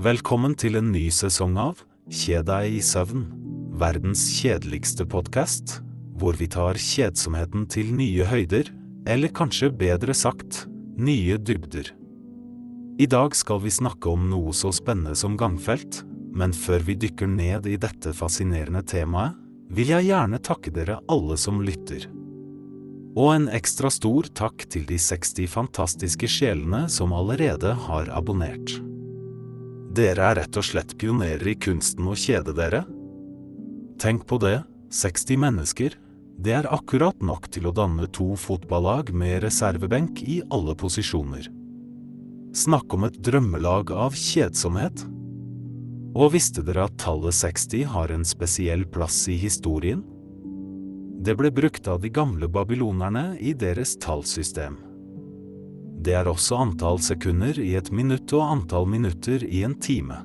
Velkommen til en ny sesong av Kjed deg i søvn, verdens kjedeligste podkast, hvor vi tar kjedsomheten til nye høyder, eller kanskje bedre sagt, nye dybder. I dag skal vi snakke om noe så spennende som gangfelt, men før vi dykker ned i dette fascinerende temaet, vil jeg gjerne takke dere alle som lytter. Og en ekstra stor takk til de 60 fantastiske sjelene som allerede har abonnert. Dere er rett og slett pionerer i kunsten å kjede dere. Tenk på det, 60 mennesker, det er akkurat nok til å danne to fotballag med reservebenk i alle posisjoner. Snakk om et drømmelag av kjedsomhet. Og visste dere at tallet 60 har en spesiell plass i historien? Det ble brukt av de gamle babylonerne i deres tallsystem. Det er også antall sekunder i et minutt og antall minutter i en time.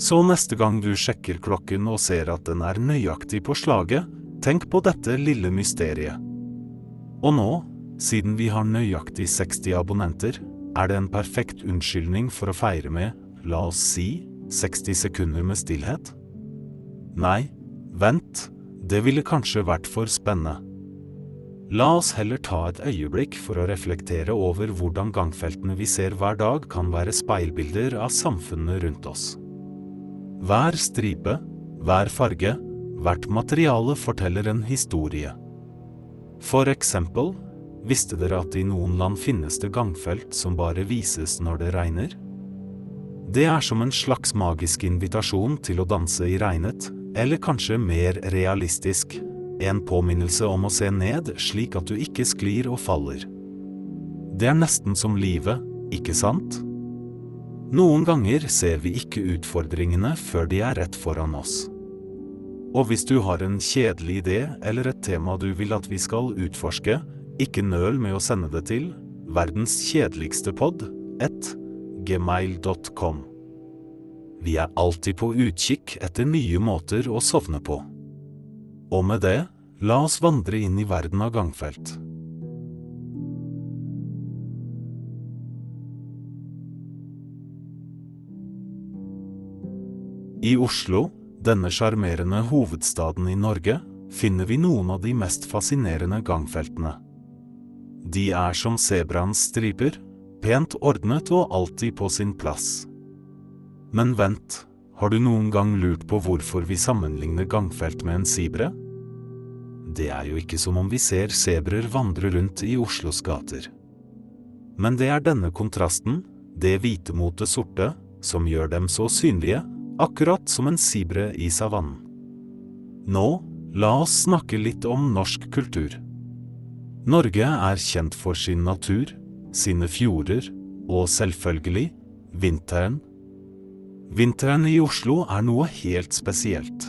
Så neste gang du sjekker klokken og ser at den er nøyaktig på slaget, tenk på dette lille mysteriet. Og nå, siden vi har nøyaktig 60 abonnenter, er det en perfekt unnskyldning for å feire med, la oss si, 60 sekunder med stillhet? Nei, vent, det ville kanskje vært for spennende. La oss heller ta et øyeblikk for å reflektere over hvordan gangfeltene vi ser hver dag kan være speilbilder av samfunnet rundt oss. Hver stripe, hver farge, hvert materiale forteller en historie. For eksempel, visste dere at i noen land finnes det gangfelt som bare vises når det regner? Det er som en slags magisk invitasjon til å danse i regnet, eller kanskje mer realistisk, en påminnelse om å se ned slik at du ikke sklir og faller. Det er nesten som livet, ikke sant? Noen ganger ser vi ikke utfordringene før de er rett foran oss. Og hvis du har en kjedelig idé eller et tema du vil at vi skal utforske, ikke nøl med å sende det til verdens kjedeligste pod, 1 gmail.com. Vi er alltid på utkikk etter nye måter å sovne på. Og med det, la oss vandre inn i verden av gangfelt. I Oslo, denne sjarmerende hovedstaden i Norge, finner vi noen av de mest fascinerende gangfeltene. De er som sebraens striper, pent ordnet og alltid på sin plass. Men vent, har du noen gang lurt på hvorfor vi sammenligner gangfelt med en sibre? Det er jo ikke som om vi ser sebrer vandre rundt i Oslos gater. Men det er denne kontrasten, det hvite mot det sorte, som gjør dem så synlige, akkurat som en sibre i savannen. Nå, la oss snakke litt om norsk kultur. Norge er kjent for sin natur, sine fjorder og selvfølgelig vinteren Vinteren i Oslo er noe helt spesielt.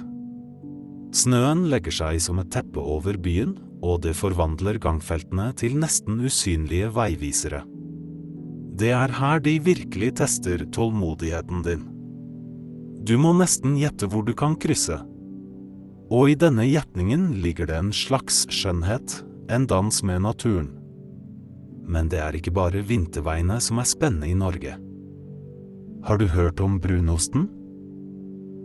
Snøen legger seg som et teppe over byen, og det forvandler gangfeltene til nesten usynlige veivisere. Det er her de virkelig tester tålmodigheten din. Du må nesten gjette hvor du kan krysse. Og i denne gjetningen ligger det en slags skjønnhet, en dans med naturen. Men det er ikke bare vinterveiene som er spennende i Norge. Har du hørt om brunosten?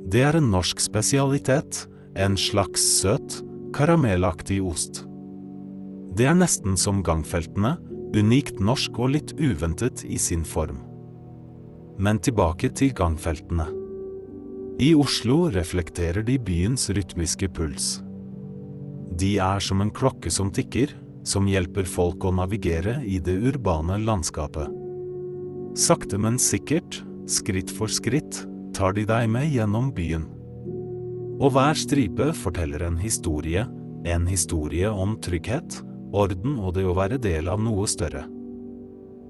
Det er en norsk spesialitet, en slags søt, karamellaktig ost. Det er nesten som gangfeltene, unikt norsk og litt uventet i sin form. Men tilbake til gangfeltene. I Oslo reflekterer de byens rytmiske puls. De er som en klokke som tikker, som hjelper folk å navigere i det urbane landskapet. Sakte, men sikkert Skritt for skritt tar de deg med gjennom byen. Og hver stripe forteller en historie, en historie om trygghet, orden og det å være del av noe større.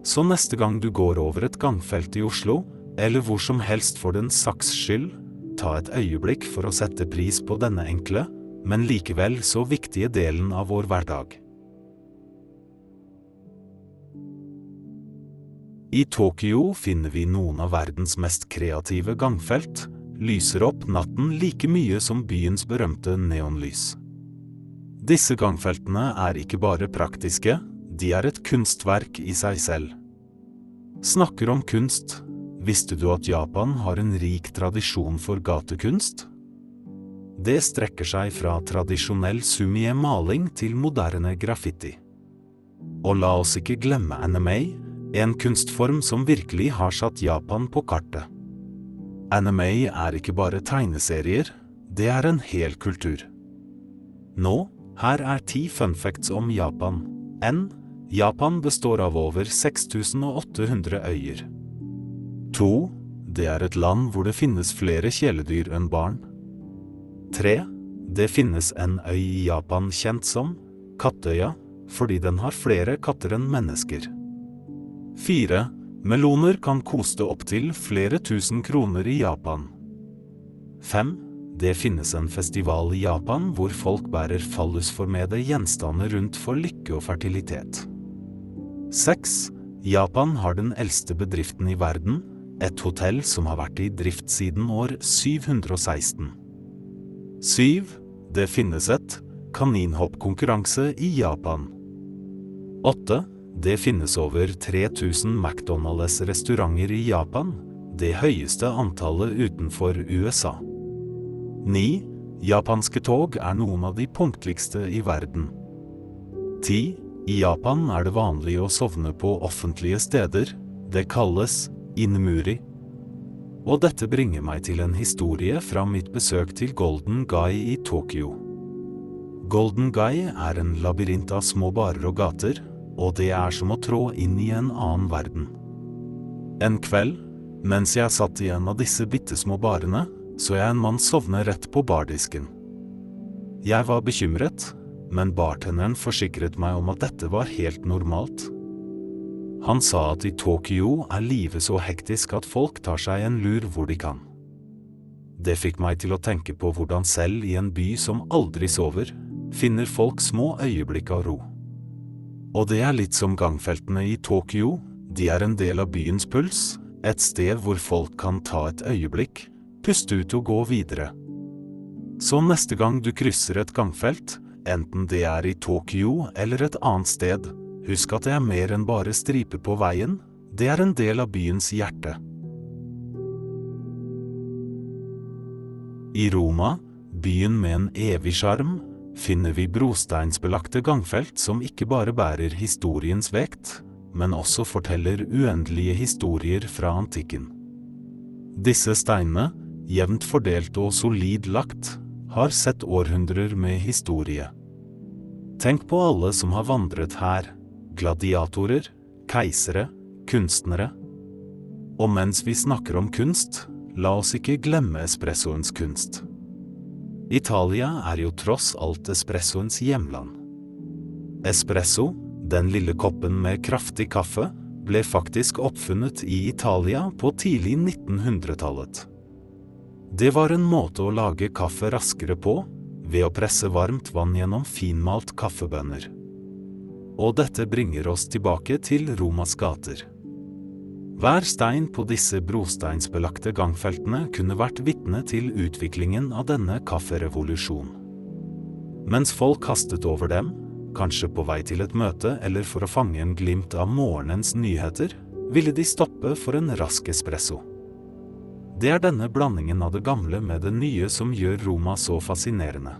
Så neste gang du går over et gangfelt i Oslo, eller hvor som helst for den saks skyld, ta et øyeblikk for å sette pris på denne enkle, men likevel så viktige delen av vår hverdag. I Tokyo finner vi noen av verdens mest kreative gangfelt, lyser opp natten like mye som byens berømte neonlys. Disse gangfeltene er ikke bare praktiske, de er et kunstverk i seg selv. Snakker om kunst, Visste du at Japan har en rik tradisjon for gatekunst? Det strekker seg fra tradisjonell sumie-maling til moderne graffiti. Og la oss ikke glemme anime, en kunstform som virkelig har satt Japan på kartet. Anime er ikke bare tegneserier, det er en hel kultur. Nå, her er ti fun facts om Japan. N. Japan består av over 6800 øyer. 2. Det er et land hvor det finnes flere kjæledyr enn barn. 3. Det finnes en øy i Japan kjent som Kattøya, fordi den har flere katter enn mennesker. 4. Meloner kan koste opptil flere tusen kroner i Japan. 5. Det finnes en festival i Japan hvor folk bærer fallusformede gjenstander rundt for lykke og fertilitet. 6. Japan har den eldste bedriften i verden, et hotell som har vært i drift siden år 716. 7. Det finnes et kaninhoppkonkurranse i Japan. 8. Det finnes over 3000 McDonald's-restauranter i Japan, det høyeste antallet utenfor USA. 9. Japanske tog er noen av de punktligste i verden. 10. I Japan er det vanlig å sovne på offentlige steder. Det kalles inmuri. Og dette bringer meg til en historie fra mitt besøk til Golden Guy i Tokyo. Golden Guy er en labyrint av små barer og gater, og det er som å trå inn i en annen verden. En kveld, mens jeg satt i en av disse bitte små barene, så jeg en mann sovne rett på bardisken. Jeg var bekymret, men bartenderen forsikret meg om at dette var helt normalt. Han sa at i Tokyo er livet så hektisk at folk tar seg en lur hvor de kan. Det fikk meg til å tenke på hvordan selv i en by som aldri sover, finner folk små øyeblikk av ro. Og det er litt som gangfeltene i Tokyo, de er en del av byens puls, et sted hvor folk kan ta et øyeblikk, puste ut og gå videre. Så neste gang du krysser et gangfelt, enten det er i Tokyo eller et annet sted, husk at det er mer enn bare striper på veien, det er en del av byens hjerte. I Roma, byen med en evig sjarm, finner vi brosteinsbelagte gangfelt som ikke bare bærer historiens vekt, men også forteller uendelige historier fra antikken. Disse steinene, jevnt fordelt og solid lagt, har sett århundrer med historie. Tenk på alle som har vandret her, gladiatorer, keisere, kunstnere. Og mens vi snakker om kunst, la oss ikke glemme espressoens kunst. Italia er jo tross alt espressoens hjemland. Espresso, den lille koppen med kraftig kaffe, ble faktisk oppfunnet i Italia på tidlig 1900-tallet. Det var en måte å lage kaffe raskere på, ved å presse varmt vann gjennom finmalt kaffebønner. Og dette bringer oss tilbake til Romas gater. Hver stein på disse brosteinsbelagte gangfeltene kunne vært vitne til utviklingen av denne kafferevolusjonen. Mens folk kastet over dem, kanskje på vei til et møte eller for å fange en glimt av morgenens nyheter, ville de stoppe for en rask espresso. Det er denne blandingen av det gamle med det nye som gjør Roma så fascinerende.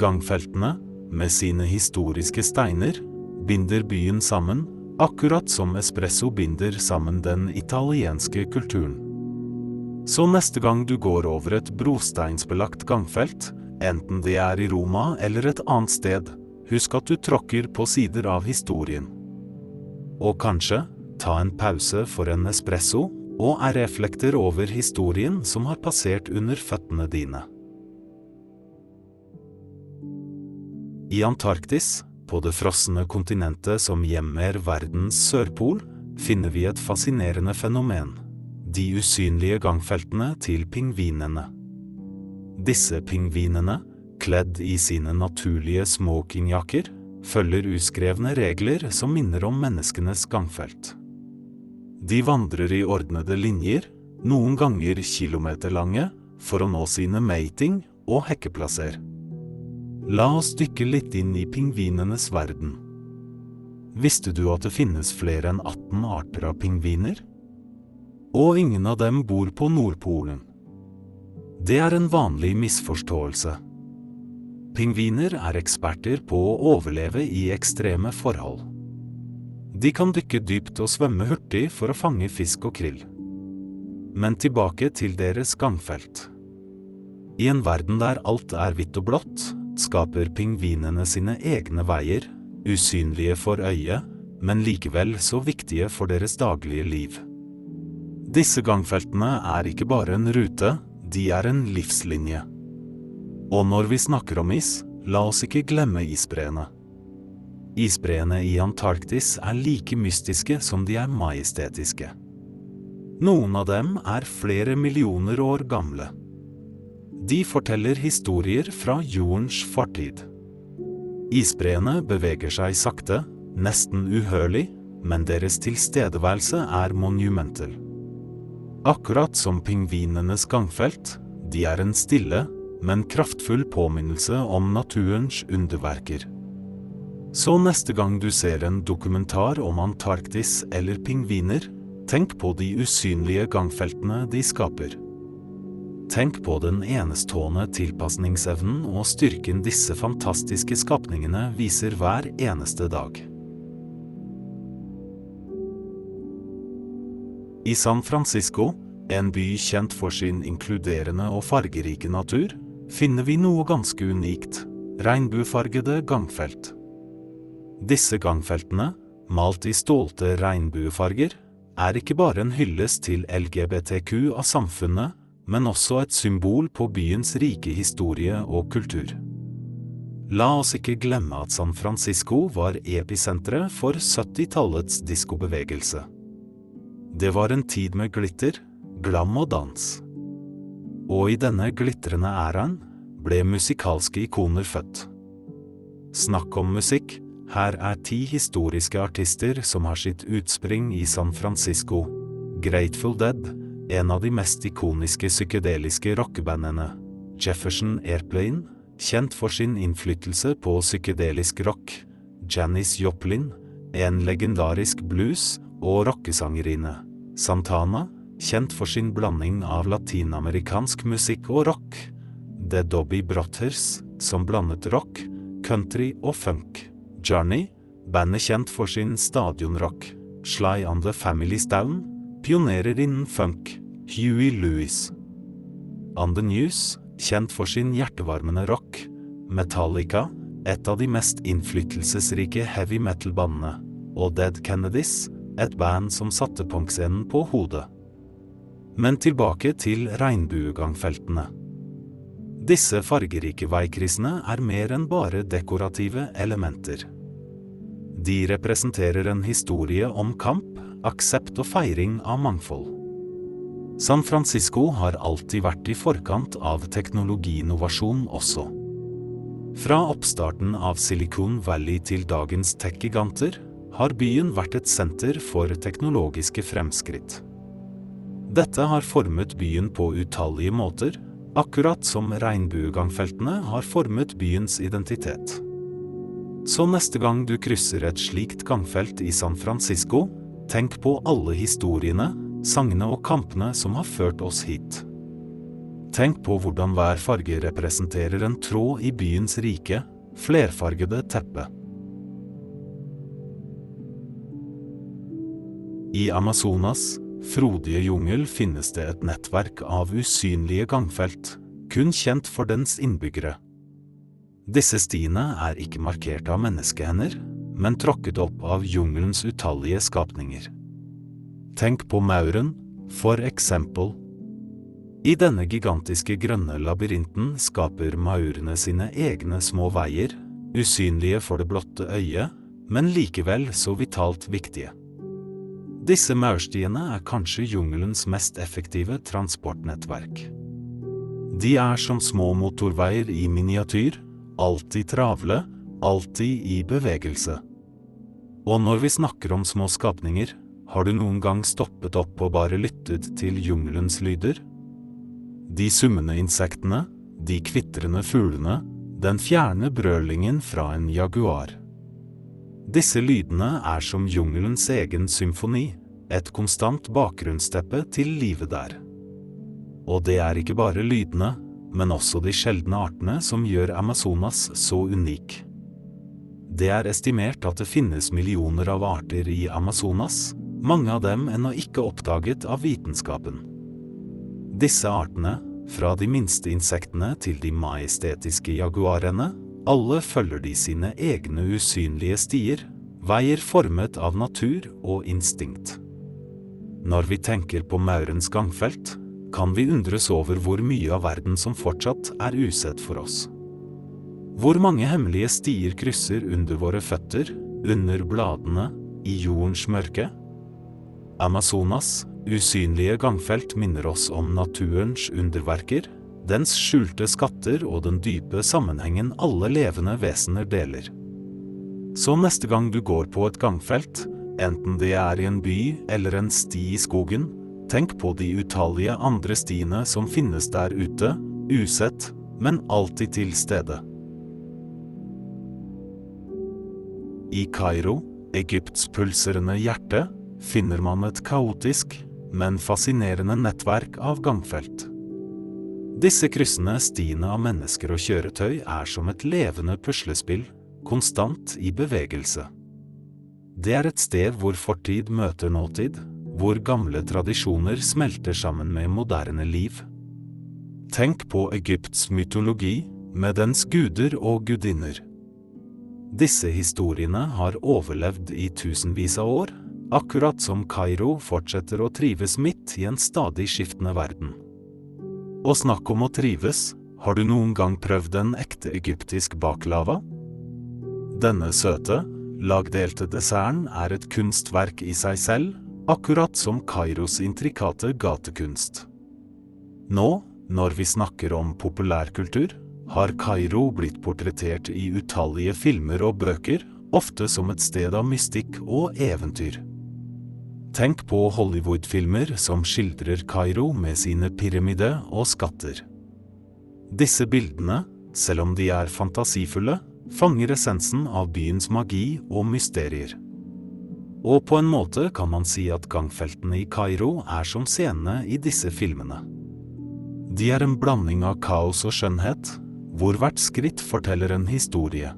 Gangfeltene, med sine historiske steiner, binder byen sammen, akkurat som espresso binder sammen den italienske kulturen. Så neste gang du går over et brosteinsbelagt gangfelt, enten det er i Roma eller et annet sted, husk at du tråkker på sider av historien. Og kanskje ta en pause for en espresso og er reflekter over historien som har passert under føttene dine. I Antarktis, på det frosne kontinentet som gjemmer verdens sørpol, finner vi et fascinerende fenomen – de usynlige gangfeltene til pingvinene. Disse pingvinene, kledd i sine naturlige smokingjakker, følger uskrevne regler som minner om menneskenes gangfelt. De vandrer i ordnede linjer, noen ganger kilometerlange, for å nå sine mating- og hekkeplasser. La oss dykke litt inn i pingvinenes verden. Visste du at det finnes flere enn 18 arter av pingviner? Og ingen av dem bor på Nordpolen. Det er en vanlig misforståelse. Pingviner er eksperter på å overleve i ekstreme forhold. De kan dykke dypt og svømme hurtig for å fange fisk og krill. Men tilbake til deres gangfelt. I en verden der alt er hvitt og blått, skaper pingvinene sine egne veier, usynlige for øyet, men likevel så viktige for deres daglige liv. Disse gangfeltene er ikke bare en rute, de er en livslinje. Og når vi snakker om is, la oss ikke glemme isbreene. Isbreene i Antarktis er like mystiske som de er majestetiske. Noen av dem er flere millioner år gamle. De forteller historier fra jordens fortid. Isbreene beveger seg sakte, nesten uhørlig, men deres tilstedeværelse er monumental. Akkurat som pingvinenes gangfelt, de er en stille, men kraftfull påminnelse om naturens underverker. Så neste gang du ser en dokumentar om Antarktis eller pingviner, tenk på de usynlige gangfeltene de skaper. Tenk på den enestående tilpasningsevnen og styrken disse fantastiske skapningene viser hver eneste dag. I San Francisco, en by kjent for sin inkluderende og fargerike natur, finner vi noe ganske unikt – regnbuefargede gangfelt. Disse gangfeltene, malt i stålte regnbuefarger, er ikke bare en hyllest til LGBTQ av samfunnet, men også et symbol på byens rike historie og kultur. La oss ikke glemme at San Francisco var episenteret for 70-tallets diskobevegelse. Det var en tid med glitter, glam og dans. Og i denne glitrende æraen ble musikalske ikoner født. Snakk om musikk, her er ti historiske artister som har sitt utspring i San Francisco. Grateful Dead, en av de mest ikoniske psykedeliske rockebandene, Jefferson Airplane, kjent for sin innflytelse på psykedelisk rock, Janis Joplin, en legendarisk blues- og rockesangerinne, Santana, kjent for sin blanding av latinamerikansk musikk og rock, The Dobby Brothers, som blandet rock, country og funk, Journey, bandet kjent for sin stadionrock, Sly on the Family Stone, pionerer innen funk, Huey Lewis. On the News, kjent for sin hjertevarmende rock, Metallica, et av de mest innflytelsesrike heavy metal-bandene, og Dead Kennedys, et band som satte punkscenen på hodet. Men tilbake til regnbuegangfeltene. Disse fargerike veikryssene er mer enn bare dekorative elementer. De representerer en historie om kamp, aksept og feiring av mangfold. San Francisco har alltid vært i forkant av teknologiinnovasjon også. Fra oppstarten av Silicon Valley til dagens tech-giganter har byen vært et senter for teknologiske fremskritt. Dette har formet byen på utallige måter, akkurat som regnbuegangfeltene har formet byens identitet. Så neste gang du krysser et slikt gangfelt i San Francisco, tenk på alle historiene, sangene og kampene som har ført oss hit. Tenk på hvordan hver farge representerer en tråd i byens rike, flerfargede teppe. I Amazonas, frodige jungel, finnes det et nettverk av usynlige gangfelt, kun kjent for dens innbyggere. Disse stiene er ikke markert av menneskehender, men tråkket opp av jungelens utallige skapninger. Tenk på mauren, for eksempel. I denne gigantiske grønne labyrinten skaper maurene sine egne små veier, usynlige for det blotte øyet, men likevel så vitalt viktige. Disse maurstiene er kanskje jungelens mest effektive transportnettverk. De er som små motorveier i miniatyr, alltid travle, alltid i bevegelse. Og når vi snakker om små skapninger, har du noen gang stoppet opp og bare lyttet til jungelens lyder? De summende insektene, de kvitrende fuglene, den fjerne brølingen fra en jaguar. Disse lydene er som jungelens egen symfoni, et konstant bakgrunnsteppe til livet der. Og det er ikke bare lydene, men også de sjeldne artene som gjør Amazonas så unik. Det er estimert at det finnes millioner av arter i Amazonas, mange av dem ennå ikke oppdaget av vitenskapen. Disse artene, fra de minste insektene til de majestetiske jaguarene, alle følger de sine egne usynlige stier, veier formet av natur og instinkt. Når vi tenker på maurens gangfelt, kan vi undres over hvor mye av verden som fortsatt er usett for oss. Hvor mange hemmelige stier krysser under våre føtter, under bladene, i jordens mørke? Amazonas, usynlige gangfelt minner oss om naturens underverker, dens skjulte skatter og den dype sammenhengen alle levende vesener deler. Så neste gang du går på et gangfelt, enten det er i en by eller en sti i skogen, tenk på de utallige andre stiene som finnes der ute, usett, men alltid til stede. I Kairo, Egypts pulserende hjerte, finner man et kaotisk, men fascinerende nettverk av gangfelt. Disse kryssende stiene av mennesker og kjøretøy er som et levende puslespill, konstant i bevegelse. Det er et sted hvor fortid møter nåtid, hvor gamle tradisjoner smelter sammen med moderne liv. Tenk på Egypts mytologi, med dens guder og gudinner. Disse historiene har overlevd i tusenvis av år, akkurat som Kairo fortsetter å trives midt i en stadig skiftende verden. Og snakk om å trives, har du noen gang prøvd en ekte egyptisk baklava? Denne søte, lagdelte desserten er et kunstverk i seg selv, akkurat som Kairos intrikate gatekunst. Nå, når vi snakker om populærkultur, har Kairo blitt portrettert i utallige filmer og bøker, ofte som et sted av mystikk og eventyr. Tenk på Hollywood-filmer som skildrer Kairo med sine pyramide og skatter. Disse bildene, selv om de er fantasifulle, fanger essensen av byens magi og mysterier. Og på en måte kan man si at gangfeltene i Kairo er som scenene i disse filmene. De er en blanding av kaos og skjønnhet, hvor hvert skritt forteller en historie.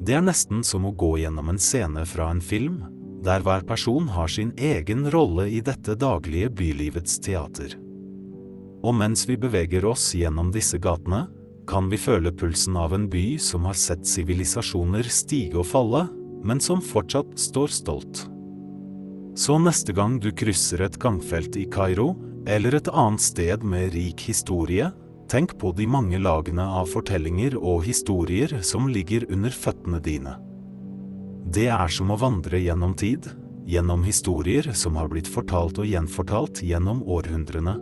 Det er nesten som å gå gjennom en scene fra en film, der hver person har sin egen rolle i dette daglige bylivets teater. Og mens vi beveger oss gjennom disse gatene, kan vi føle pulsen av en by som har sett sivilisasjoner stige og falle, men som fortsatt står stolt. Så neste gang du krysser et gangfelt i Kairo, eller et annet sted med rik historie, tenk på de mange lagene av fortellinger og historier som ligger under føttene dine. Det er som å vandre gjennom tid, gjennom historier som har blitt fortalt og gjenfortalt gjennom århundrene.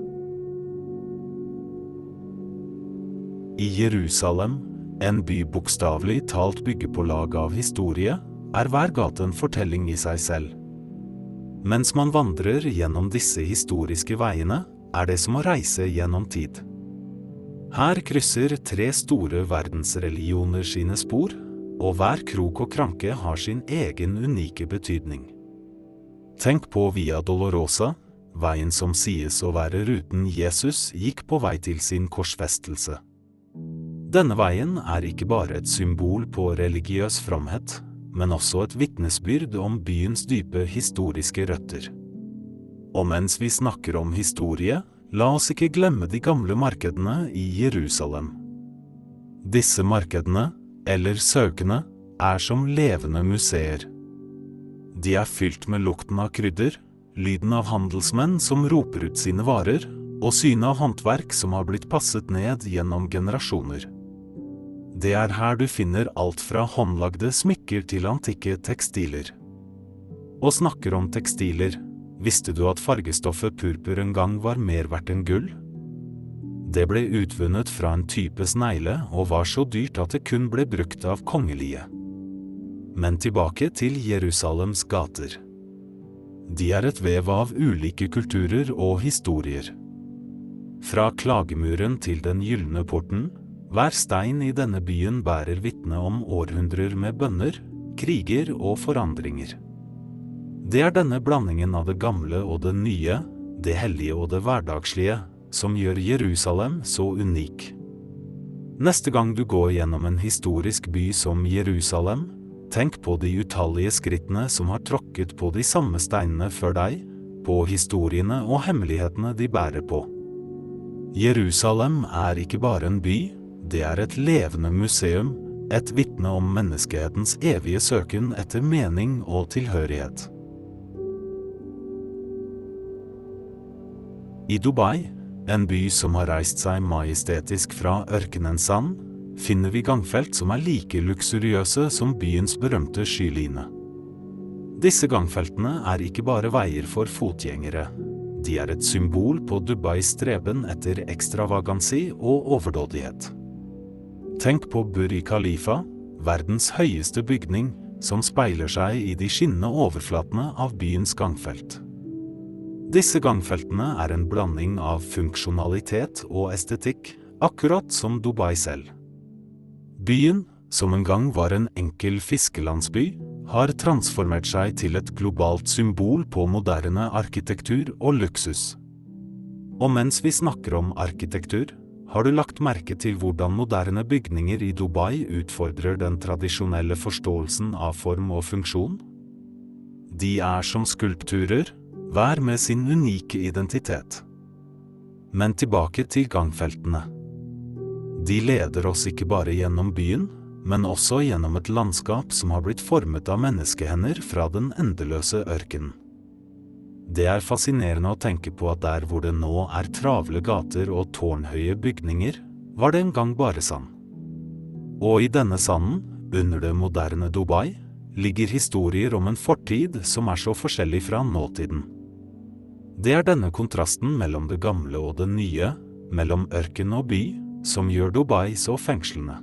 I Jerusalem, en by bokstavelig talt bygger på lag av historie, er hver gate en fortelling i seg selv. Mens man vandrer gjennom disse historiske veiene, er det som å reise gjennom tid. Her krysser tre store verdensreligioner sine spor, og hver krok og kranke har sin egen unike betydning. Tenk på Via Dolorosa, veien som sies å være ruten Jesus gikk på vei til sin korsfestelse. Denne veien er ikke bare et symbol på religiøs fromhet, men også et vitnesbyrd om byens dype historiske røtter. Og mens vi snakker om historie, la oss ikke glemme de gamle markedene i Jerusalem. Disse markedene, eller søkene, er som levende museer. De er fylt med lukten av krydder, lyden av handelsmenn som roper ut sine varer, og synet av håndverk som har blitt passet ned gjennom generasjoner. Det er her du finner alt fra håndlagde smykker til antikke tekstiler. Og snakker om tekstiler, visste du at fargestoffet purpur en gang var mer verdt enn gull? Det ble utvunnet fra en type snegle og var så dyrt at det kun ble brukt av kongelige. Men tilbake til Jerusalems gater. De er et vev av ulike kulturer og historier. Fra klagemuren til den gylne porten, hver stein i denne byen bærer vitne om århundrer med bønner, kriger og forandringer. Det er denne blandingen av det gamle og det nye, det hellige og det hverdagslige, som gjør Jerusalem så unik. Neste gang du går gjennom en historisk by som Jerusalem, tenk på de utallige skrittene som har tråkket på de samme steinene før deg, på historiene og hemmelighetene de bærer på. Jerusalem er ikke bare en by, det er et levende museum, et vitne om menneskehetens evige søken etter mening og tilhørighet. I Dubai, en by som har reist seg majestetisk fra ørkenens sand, finner vi gangfelt som er like luksuriøse som byens berømte skyline. Disse gangfeltene er ikke bare veier for fotgjengere. De er et symbol på Dubais streben etter ekstravagansi og overdådighet. Tenk på Buri Khalifa, verdens høyeste bygning, som speiler seg i de skinnende overflatene av byens gangfelt. Disse gangfeltene er en blanding av funksjonalitet og estetikk, akkurat som Dubai selv. Byen, som en gang var en enkel fiskelandsby, har transformert seg til et globalt symbol på moderne arkitektur og luksus. Og mens vi snakker om arkitektur, har du lagt merke til hvordan moderne bygninger i Dubai utfordrer den tradisjonelle forståelsen av form og funksjon? De er som skulpturer, hver med sin unike identitet. Men tilbake til gangfeltene. De leder oss ikke bare gjennom byen, men også gjennom et landskap som har blitt formet av menneskehender fra den endeløse ørkenen. Det er fascinerende å tenke på at der hvor det nå er travle gater og tårnhøye bygninger, var det en gang bare sand. Og i denne sanden, under det moderne Dubai, ligger historier om en fortid som er så forskjellig fra nåtiden. Det er denne kontrasten mellom det gamle og det nye, mellom ørken og by, som gjør Dubai så fengslende.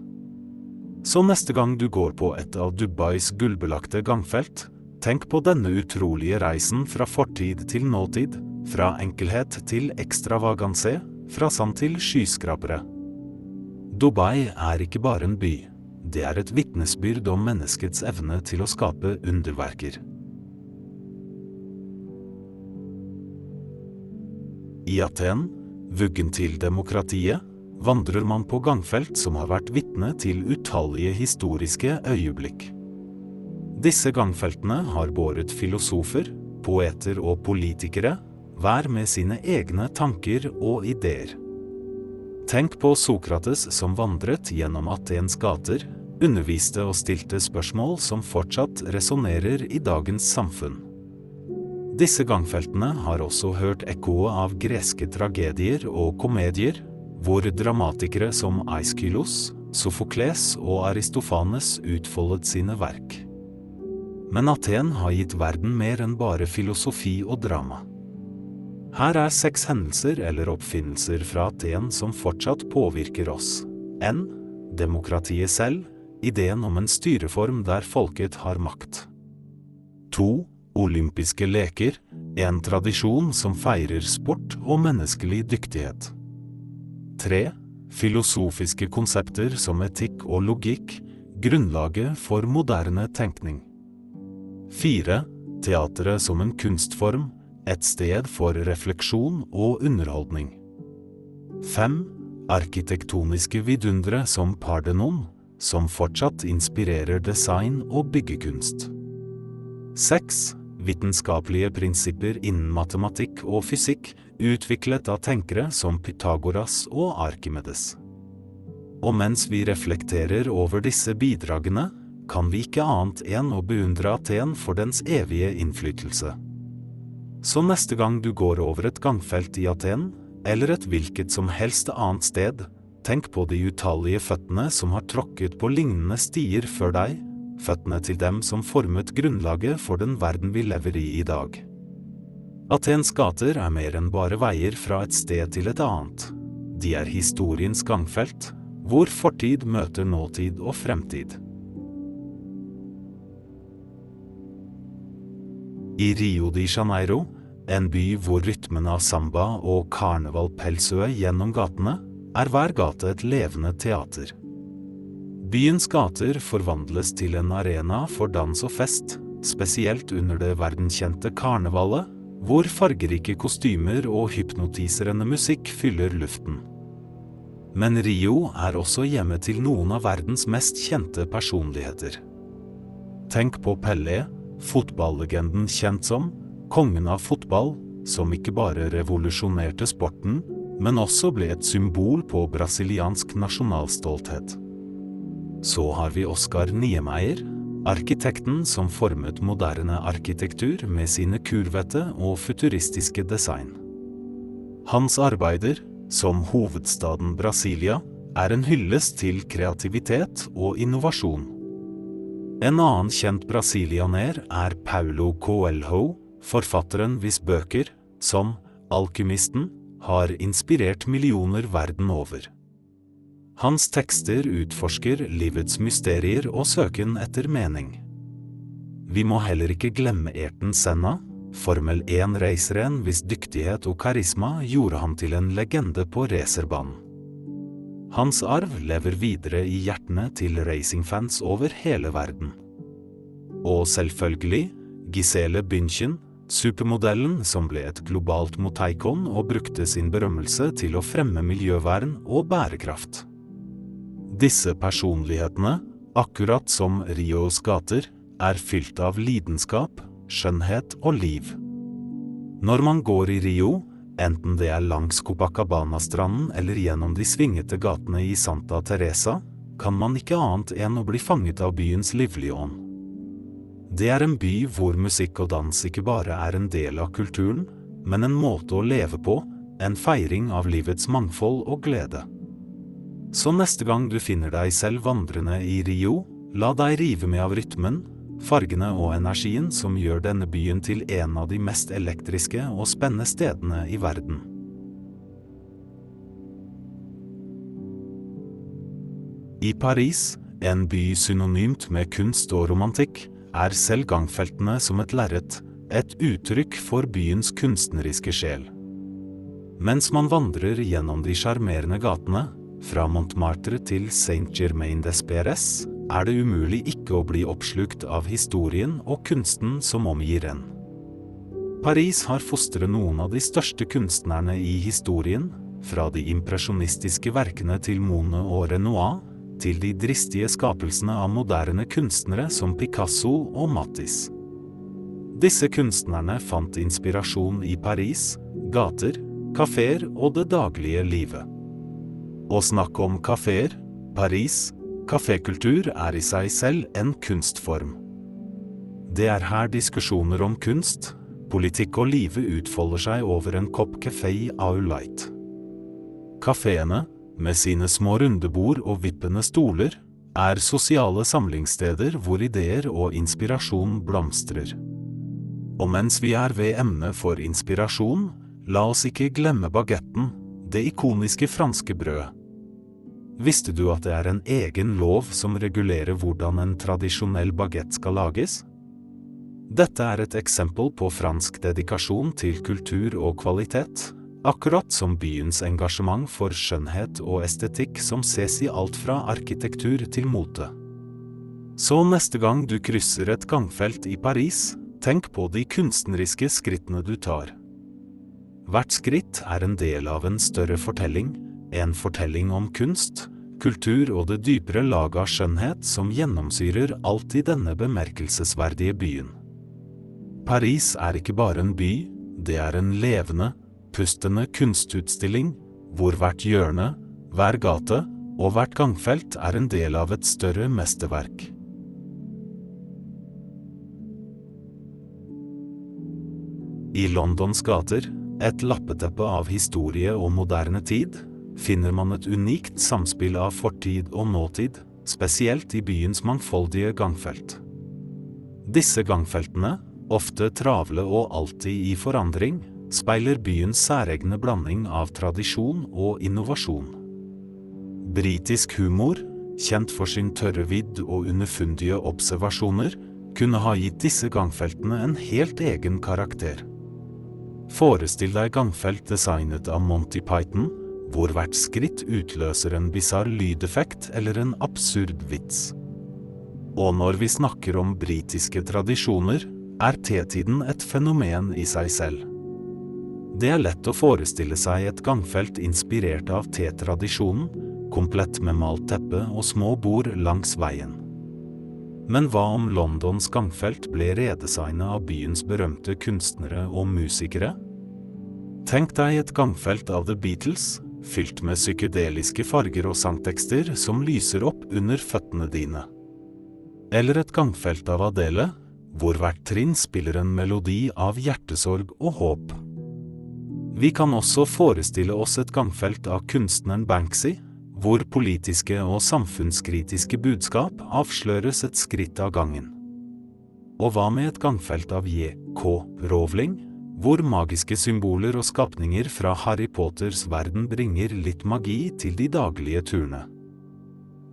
Så neste gang du går på et av Dubais gullbelagte gangfelt, Tenk på denne utrolige reisen fra fortid til nåtid, fra enkelhet til ekstravaganse, fra sand til skyskrapere. Dubai er ikke bare en by, det er et vitnesbyrd om menneskets evne til å skape underverker. I Aten, vuggen til demokratiet, vandrer man på gangfelt som har vært vitne til utallige historiske øyeblikk. Disse gangfeltene har båret filosofer, poeter og politikere, hver med sine egne tanker og ideer. Tenk på Sokrates som vandret gjennom Atens gater, underviste og stilte spørsmål som fortsatt resonnerer i dagens samfunn. Disse gangfeltene har også hørt ekkoet av greske tragedier og komedier, hvor dramatikere som Aiskylos, Sofokles og Aristofanes utfoldet sine verk. Men Aten har gitt verden mer enn bare filosofi og drama. Her er seks hendelser eller oppfinnelser fra Aten som fortsatt påvirker oss. N. Demokratiet selv, ideen om en styreform der folket har makt. 2. Olympiske leker, en tradisjon som feirer sport og menneskelig dyktighet. 3. Filosofiske konsepter som etikk og logikk, grunnlaget for moderne tenkning. 4. Teatret som en kunstform, et sted for refleksjon og underholdning. 5. Arkitektoniske vidundere som Pardenon, som fortsatt inspirerer design og byggekunst. 6. Vitenskapelige prinsipper innen matematikk og fysikk, utviklet av tenkere som Pythagoras og Arkimedes. Og mens vi reflekterer over disse bidragene, kan vi ikke annet enn å beundre Aten for dens evige innflytelse. Så neste gang du går over et gangfelt i Aten, eller et hvilket som helst annet sted, tenk på de utallige føttene som har tråkket på lignende stier før deg, føttene til dem som formet grunnlaget for den verden vi lever i i dag. Atens gater er mer enn bare veier fra et sted til et annet. De er historiens gangfelt, hvor fortid møter nåtid og fremtid. I Rio de Janeiro, en by hvor rytmen av samba og karneval pelsøe gjennom gatene, er hver gate et levende teater. Byens gater forvandles til en arena for dans og fest, spesielt under det verdenskjente karnevalet, hvor fargerike kostymer og hypnotiserende musikk fyller luften. Men Rio er også hjemme til noen av verdens mest kjente personligheter. Tenk på Pelé, fotballegenden kjent som kongen av fotball, som ikke bare revolusjonerte sporten, men også ble et symbol på brasiliansk nasjonalstolthet. Så har vi Oscar Niemeyer, arkitekten som formet moderne arkitektur med sine kurvete og futuristiske design. Hans arbeider, som hovedstaden Brasilia, er en hyllest til kreativitet og innovasjon. En annen kjent brasilianer er Paulo Coelho, forfatteren hvis bøker, som Alkymisten, har inspirert millioner verden over. Hans tekster utforsker livets mysterier og søken etter mening. Vi må heller ikke glemme Erten Senna, Formel 1-raceren hvis dyktighet og karisma gjorde ham til en legende på racerbanen. Hans arv lever videre i hjertene til racingfans over hele verden. Og selvfølgelig Gisele Bündchen, supermodellen som ble et globalt moteikon og brukte sin berømmelse til å fremme miljøvern og bærekraft. Disse personlighetene, akkurat som Rios gater, er fylt av lidenskap, skjønnhet og liv. Når man går i Rio, enten det er langs Copacabana-stranden eller gjennom de svingete gatene i Santa Teresa, kan man ikke annet enn å bli fanget av byens livlige ånd. Det er en by hvor musikk og dans ikke bare er en del av kulturen, men en måte å leve på, en feiring av livets mangfold og glede. Så neste gang du finner deg selv vandrende i Rio, la deg rive med av rytmen, fargene og energien som gjør denne byen til en av de mest elektriske og spennende stedene i verden. I Paris, en by synonymt med kunst og romantikk, er selv gangfeltene som et lerret, et uttrykk for byens kunstneriske sjel. Mens man vandrer gjennom de sjarmerende gatene, fra Montmartre til Saint-Germain-des-Pérez er det umulig ikke å bli oppslukt av historien og kunsten som omgir en. Paris har fostret noen av de største kunstnerne i historien, fra de impresjonistiske verkene til Mone og Renoir, til de dristige skapelsene av moderne kunstnere som Picasso og Mattis. Disse kunstnerne fant inspirasjon i Paris, gater, kafeer og det daglige livet. Å snakke om kafeer, Paris, kafékultur er i seg selv en kunstform. Det er her diskusjoner om kunst, politikk og livet utfolder seg over en kopp kafé au light. Kafeene, med sine små rundebord og vippende stoler, er sosiale samlingssteder hvor ideer og inspirasjon blomstrer. Og mens vi er ved emnet for inspirasjon, la oss ikke glemme bagetten, det ikoniske franske brødet. Visste du at det er en egen lov som regulerer hvordan en tradisjonell bagett skal lages? Dette er et eksempel på fransk dedikasjon til kultur og kvalitet, akkurat som byens engasjement for skjønnhet og estetikk som ses i alt fra arkitektur til mote. Så neste gang du krysser et gangfelt i Paris, tenk på de kunstneriske skrittene du tar. Hvert skritt er en del av en større fortelling, en fortelling om kunst, kultur og det dypere laget av skjønnhet som gjennomsyrer alt i denne bemerkelsesverdige byen. Paris er ikke bare en by, det er en levende, pustende kunstutstilling, hvor hvert hjørne, hver gate og hvert gangfelt er en del av et større mesterverk. I Londons gater, et lappeteppe av historie og moderne tid, finner man et unikt samspill av fortid og nåtid, spesielt i byens mangfoldige gangfelt. Disse gangfeltene, ofte travle og alltid i forandring, speiler byens særegne blanding av tradisjon og innovasjon. Britisk humor, kjent for sin tørre vidd og underfundige observasjoner, kunne ha gitt disse gangfeltene en helt egen karakter. Forestill deg gangfelt designet av Monty Python, hvor hvert skritt utløser en bisarr lydeffekt eller en absurd vits. Og når vi snakker om britiske tradisjoner, er tetiden et fenomen i seg selv. Det er lett å forestille seg et gangfelt inspirert av tetradisjonen, komplett med malt teppe og små bord langs veien. Men hva om Londons gangfelt ble redesignet av byens berømte kunstnere og musikere? Tenk deg et gangfelt av The Beatles, fylt med psykedeliske farger og sangtekster som lyser opp under føttene dine. Eller et gangfelt av Adele, hvor hvert trinn spiller en melodi av hjertesorg og håp. Vi kan også forestille oss et gangfelt av kunstneren Banksy, hvor politiske og samfunnskritiske budskap avsløres et skritt av gangen. Og hva med et gangfelt av J.K. Rowling, hvor magiske symboler og skapninger fra Harry Potters verden bringer litt magi til de daglige turene?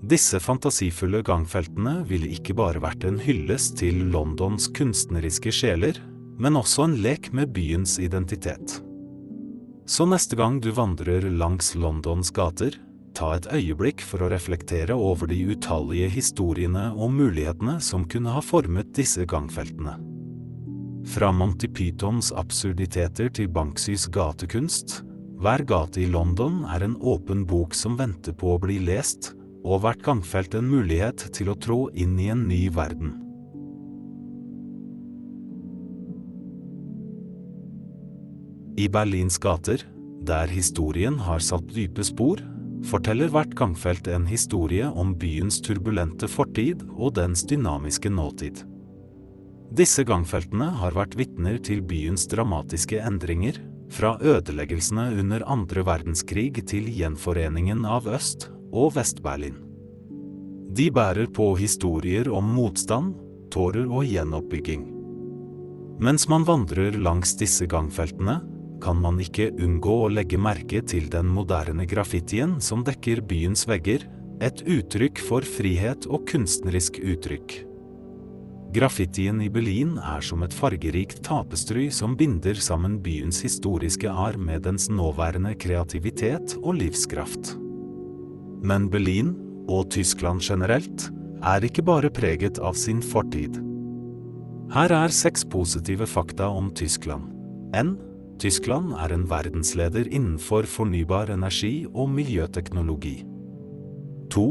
Disse fantasifulle gangfeltene ville ikke bare vært en hyllest til Londons kunstneriske sjeler, men også en lek med byens identitet. Så neste gang du vandrer langs Londons gater, ta et øyeblikk for å reflektere over de utallige historiene og mulighetene som kunne ha formet disse gangfeltene. Fra Monty Pythons absurditeter til Banksys gatekunst, hver gate i London er en åpen bok som venter på å bli lest, og hvert gangfelt en mulighet til å trå inn i en ny verden. I Berlins gater, der historien har satt dype spor, forteller hvert gangfelt en historie om byens turbulente fortid og dens dynamiske nåtid. Disse gangfeltene har vært vitner til byens dramatiske endringer, fra ødeleggelsene under andre verdenskrig til gjenforeningen av Øst- og Vest-Berlin. De bærer på historier om motstand, tårer og gjenoppbygging. Mens man vandrer langs disse gangfeltene, kan man ikke unngå å legge merke til den moderne graffitien som dekker byens vegger, et uttrykk for frihet og kunstnerisk uttrykk. Graffitien i Berlin er som et fargerikt tapestry som binder sammen byens historiske arv med dens nåværende kreativitet og livskraft. Men Berlin, og Tyskland generelt, er ikke bare preget av sin fortid. Her er seks positive fakta om Tyskland. N. Tyskland er en verdensleder innenfor fornybar energi og miljøteknologi. 2.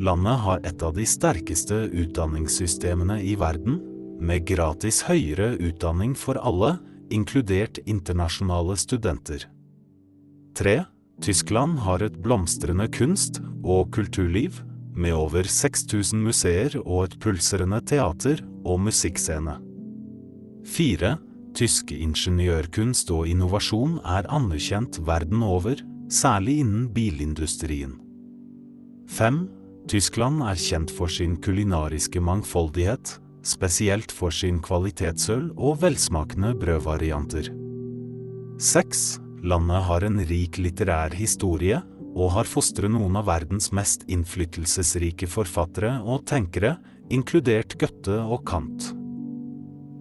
Landet har et av de sterkeste utdanningssystemene i verden, med gratis høyere utdanning for alle, inkludert internasjonale studenter. 3. Tyskland har et blomstrende kunst- og kulturliv, med over 6000 museer og et pulserende teater og musikkscene. 4. Tysk ingeniørkunst og innovasjon er anerkjent verden over, særlig innen bilindustrien. 5. Tyskland er kjent for sin kulinariske mangfoldighet, spesielt for sin kvalitetsøl og velsmakende brødvarianter. 6. Landet har en rik litterær historie, og har fostret noen av verdens mest innflytelsesrike forfattere og tenkere, inkludert Gøtte og Kant.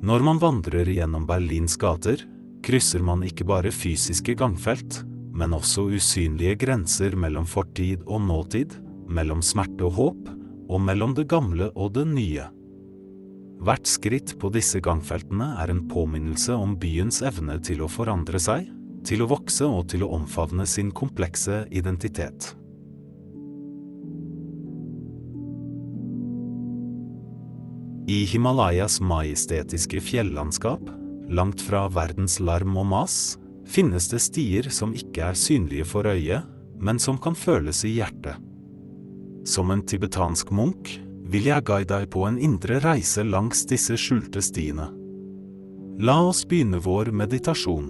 Når man vandrer gjennom Berlins gater, krysser man ikke bare fysiske gangfelt, men også usynlige grenser mellom fortid og nåtid, mellom smerte og håp, og mellom det gamle og det nye. Hvert skritt på disse gangfeltene er en påminnelse om byens evne til å forandre seg, til å vokse og til å omfavne sin komplekse identitet. I Himalayas majestetiske fjellandskap, langt fra verdens larm og mas, finnes det stier som ikke er synlige for øyet, men som kan føles i hjertet. Som en tibetansk munk vil jeg guide deg på en indre reise langs disse skjulte stiene. La oss begynne vår meditasjon.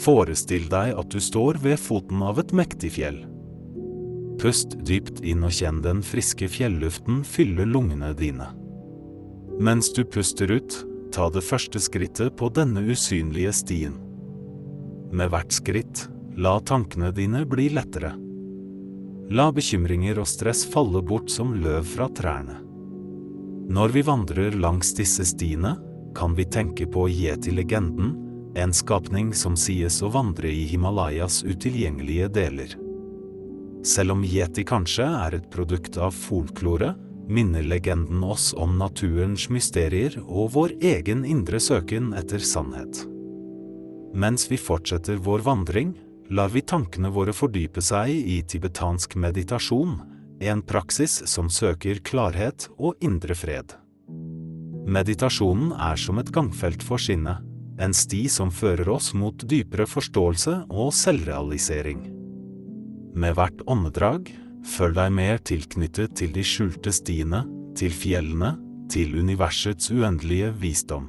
Forestill deg at du står ved foten av et mektig fjell. Pust dypt inn og kjenn den friske fjelluften fylle lungene dine. Mens du puster ut, ta det første skrittet på denne usynlige stien. Med hvert skritt, la tankene dine bli lettere. La bekymringer og stress falle bort som løv fra trærne. Når vi vandrer langs disse stiene, kan vi tenke på Yeti-legenden, en skapning som sies å vandre i Himalayas utilgjengelige deler. Selv om yeti kanskje er et produkt av folklore, minner legenden oss om naturens mysterier og vår egen indre søken etter sannhet. Mens vi fortsetter vår vandring, lar vi tankene våre fordype seg i tibetansk meditasjon, en praksis som søker klarhet og indre fred. Meditasjonen er som et gangfelt for sinnet, en sti som fører oss mot dypere forståelse og selvrealisering. Med hvert åndedrag, føl deg mer tilknyttet til de skjulte stiene, til fjellene, til universets uendelige visdom.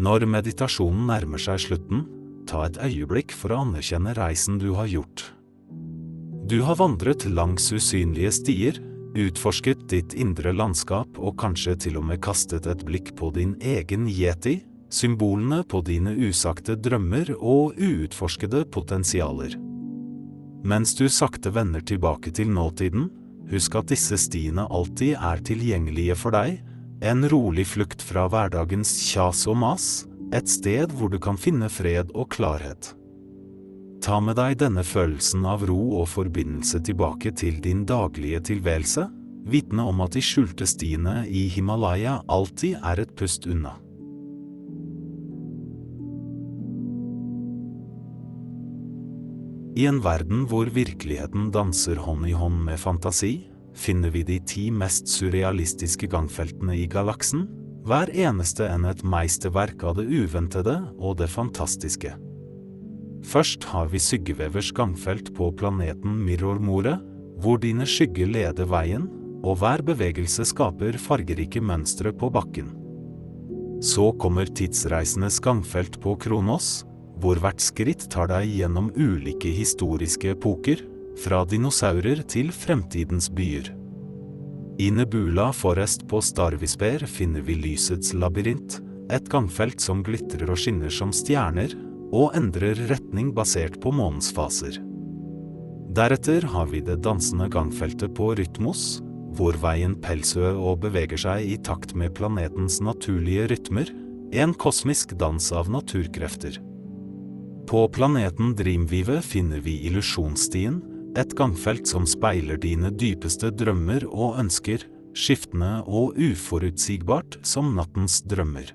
Når meditasjonen nærmer seg slutten, ta et øyeblikk for å anerkjenne reisen du har gjort. Du har vandret langs usynlige stier, utforsket ditt indre landskap og kanskje til og med kastet et blikk på din egen yeti, symbolene på dine usagte drømmer og uutforskede potensialer. Mens du sakte vender tilbake til nåtiden, husk at disse stiene alltid er tilgjengelige for deg, en rolig flukt fra hverdagens kjas og mas, et sted hvor du kan finne fred og klarhet. Ta med deg denne følelsen av ro og forbindelse tilbake til din daglige tilværelse, vitne om at de skjulte stiene i Himalaya alltid er et pust unna. I en verden hvor virkeligheten danser hånd i hånd med fantasi, finner vi de ti mest surrealistiske gangfeltene i galaksen, hver eneste enn et meisterverk av det uventede og det fantastiske. Først har vi Syggevevers gangfelt på planeten Mirror-More, hvor dine skygger leder veien, og hver bevegelse skaper fargerike mønstre på bakken. Så kommer tidsreisenes gangfelt på Kronos, hvor hvert skritt tar deg gjennom ulike historiske epoker, fra dinosaurer til fremtidens byer. I Nebula Forest på Starvisper finner vi lysets labyrint, et gangfelt som glitrer og skinner som stjerner, og endrer retning basert på månens faser. Deretter har vi det dansende gangfeltet på Rytmos, hvor veien pelsø og beveger seg i takt med planetens naturlige rytmer, en kosmisk dans av naturkrefter. På planeten Dreamvive finner vi illusjonsstien, et gangfelt som speiler dine dypeste drømmer og ønsker, skiftende og uforutsigbart som nattens drømmer.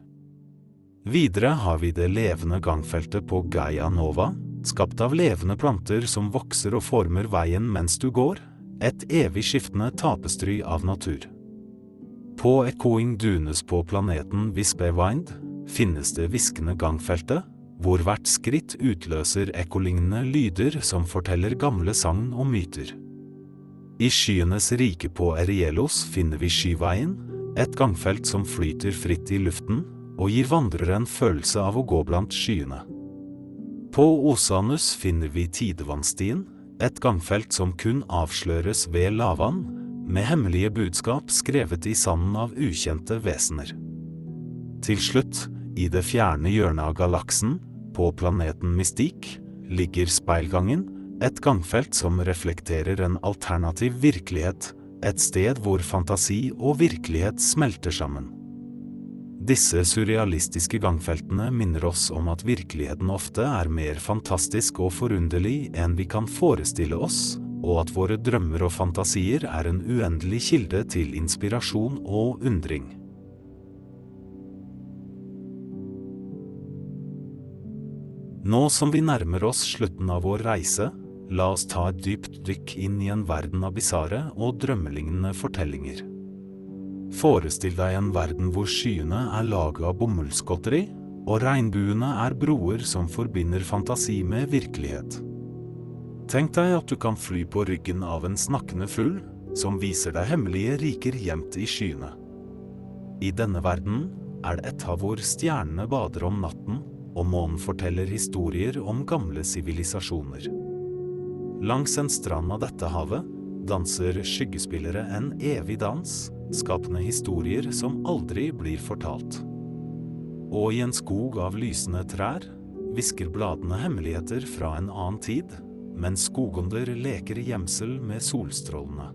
Videre har vi det levende gangfeltet på Gaia Nova, skapt av levende planter som vokser og former veien mens du går, et evig skiftende tapestry av natur. På Echoing Dunes på planeten Vispewind finnes det hviskende gangfeltet, hvor hvert skritt utløser ekkolignende lyder som forteller gamle sagn og myter. I skyenes rike på Erielos finner vi Skyveien, et gangfelt som flyter fritt i luften og gir vandrere en følelse av å gå blant skyene. På Osanus finner vi Tidevannstien, et gangfelt som kun avsløres ved lavvann, med hemmelige budskap skrevet i sanden av ukjente vesener. Til slutt i det fjerne hjørnet av galaksen, på planeten Mystik, ligger speilgangen, et gangfelt som reflekterer en alternativ virkelighet, et sted hvor fantasi og virkelighet smelter sammen. Disse surrealistiske gangfeltene minner oss om at virkeligheten ofte er mer fantastisk og forunderlig enn vi kan forestille oss, og at våre drømmer og fantasier er en uendelig kilde til inspirasjon og undring. Nå som vi nærmer oss slutten av vår reise, la oss ta et dypt dykk inn i en verden av bisarre og drømmelignende fortellinger. Forestill deg en verden hvor skyene er laget av bomullsgodteri, og regnbuene er broer som forbinder fantasi med virkelighet. Tenk deg at du kan fly på ryggen av en snakkende fugl, som viser deg hemmelige riker gjemt i skyene. I denne verden er det et hav hvor stjernene bader om natten, og månen forteller historier om gamle sivilisasjoner. Langs en strand av dette havet danser skyggespillere en evig dans, skapende historier som aldri blir fortalt. Og i en skog av lysende trær hvisker bladene hemmeligheter fra en annen tid, mens skogonder leker gjemsel med solstrålene.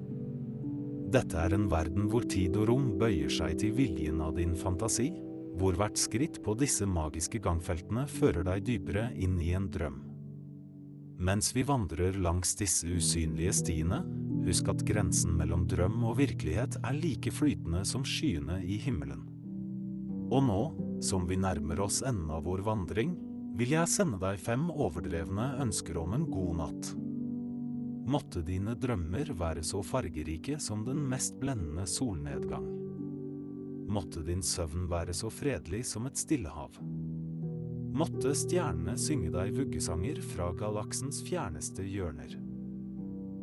Dette er en verden hvor tid og rom bøyer seg til viljen av din fantasi, hvor hvert skritt på disse magiske gangfeltene fører deg dypere inn i en drøm. Mens vi vandrer langs disse usynlige stiene, Husk at grensen mellom drøm og virkelighet er like flytende som skyene i himmelen. Og nå, som vi nærmer oss enden av vår vandring, vil jeg sende deg fem overdrevne ønsker om en god natt. Måtte dine drømmer være så fargerike som den mest blendende solnedgang. Måtte din søvn være så fredelig som et stillehav. Måtte stjernene synge deg vuggesanger fra galaksens fjerneste hjørner.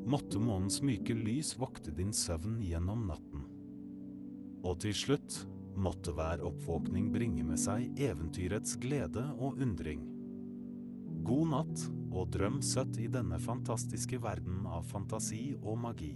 Måtte månens myke lys vokte din søvn gjennom natten. Og til slutt måtte hver oppvåkning bringe med seg eventyrets glede og undring. God natt, og drøm søtt i denne fantastiske verden av fantasi og magi.